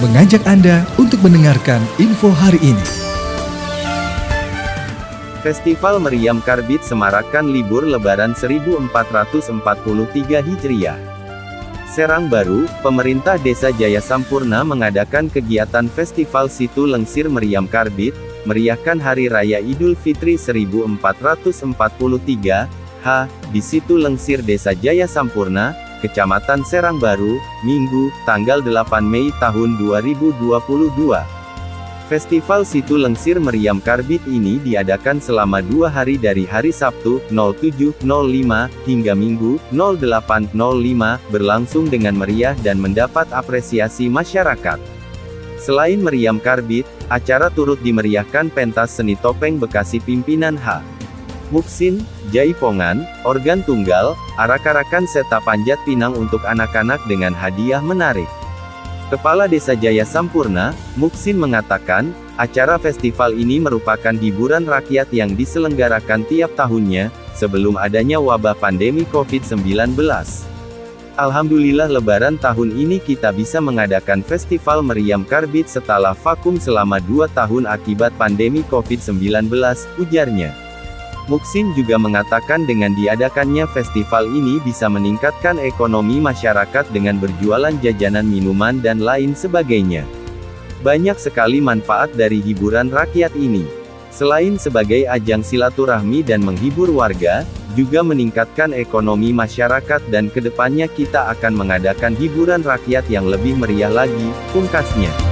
mengajak Anda untuk mendengarkan info hari ini. Festival Meriam Karbit semarakan libur Lebaran 1443 Hijriah. Serang Baru, pemerintah Desa Jaya Sampurna mengadakan kegiatan Festival Situ Lengsir Meriam Karbit, meriahkan Hari Raya Idul Fitri 1443, H, di Situ Lengsir Desa Jaya Sampurna, Kecamatan Serang Baru, Minggu, tanggal 8 Mei tahun 2022. Festival Situ Lengsir Meriam Karbit ini diadakan selama dua hari dari hari Sabtu, 07.05, hingga Minggu, 08.05, berlangsung dengan meriah dan mendapat apresiasi masyarakat. Selain Meriam Karbit, acara turut dimeriahkan pentas seni topeng Bekasi pimpinan H. Muksin, Jaipongan, organ tunggal, arak-arakan serta panjat pinang untuk anak-anak dengan hadiah menarik. Kepala Desa Jaya Sampurna, Muksin mengatakan, acara festival ini merupakan hiburan rakyat yang diselenggarakan tiap tahunnya, sebelum adanya wabah pandemi COVID-19. Alhamdulillah lebaran tahun ini kita bisa mengadakan festival meriam karbit setelah vakum selama dua tahun akibat pandemi COVID-19, ujarnya. Muksin juga mengatakan dengan diadakannya festival ini bisa meningkatkan ekonomi masyarakat dengan berjualan jajanan minuman dan lain sebagainya. Banyak sekali manfaat dari hiburan rakyat ini. Selain sebagai ajang silaturahmi dan menghibur warga, juga meningkatkan ekonomi masyarakat dan ke depannya kita akan mengadakan hiburan rakyat yang lebih meriah lagi, pungkasnya.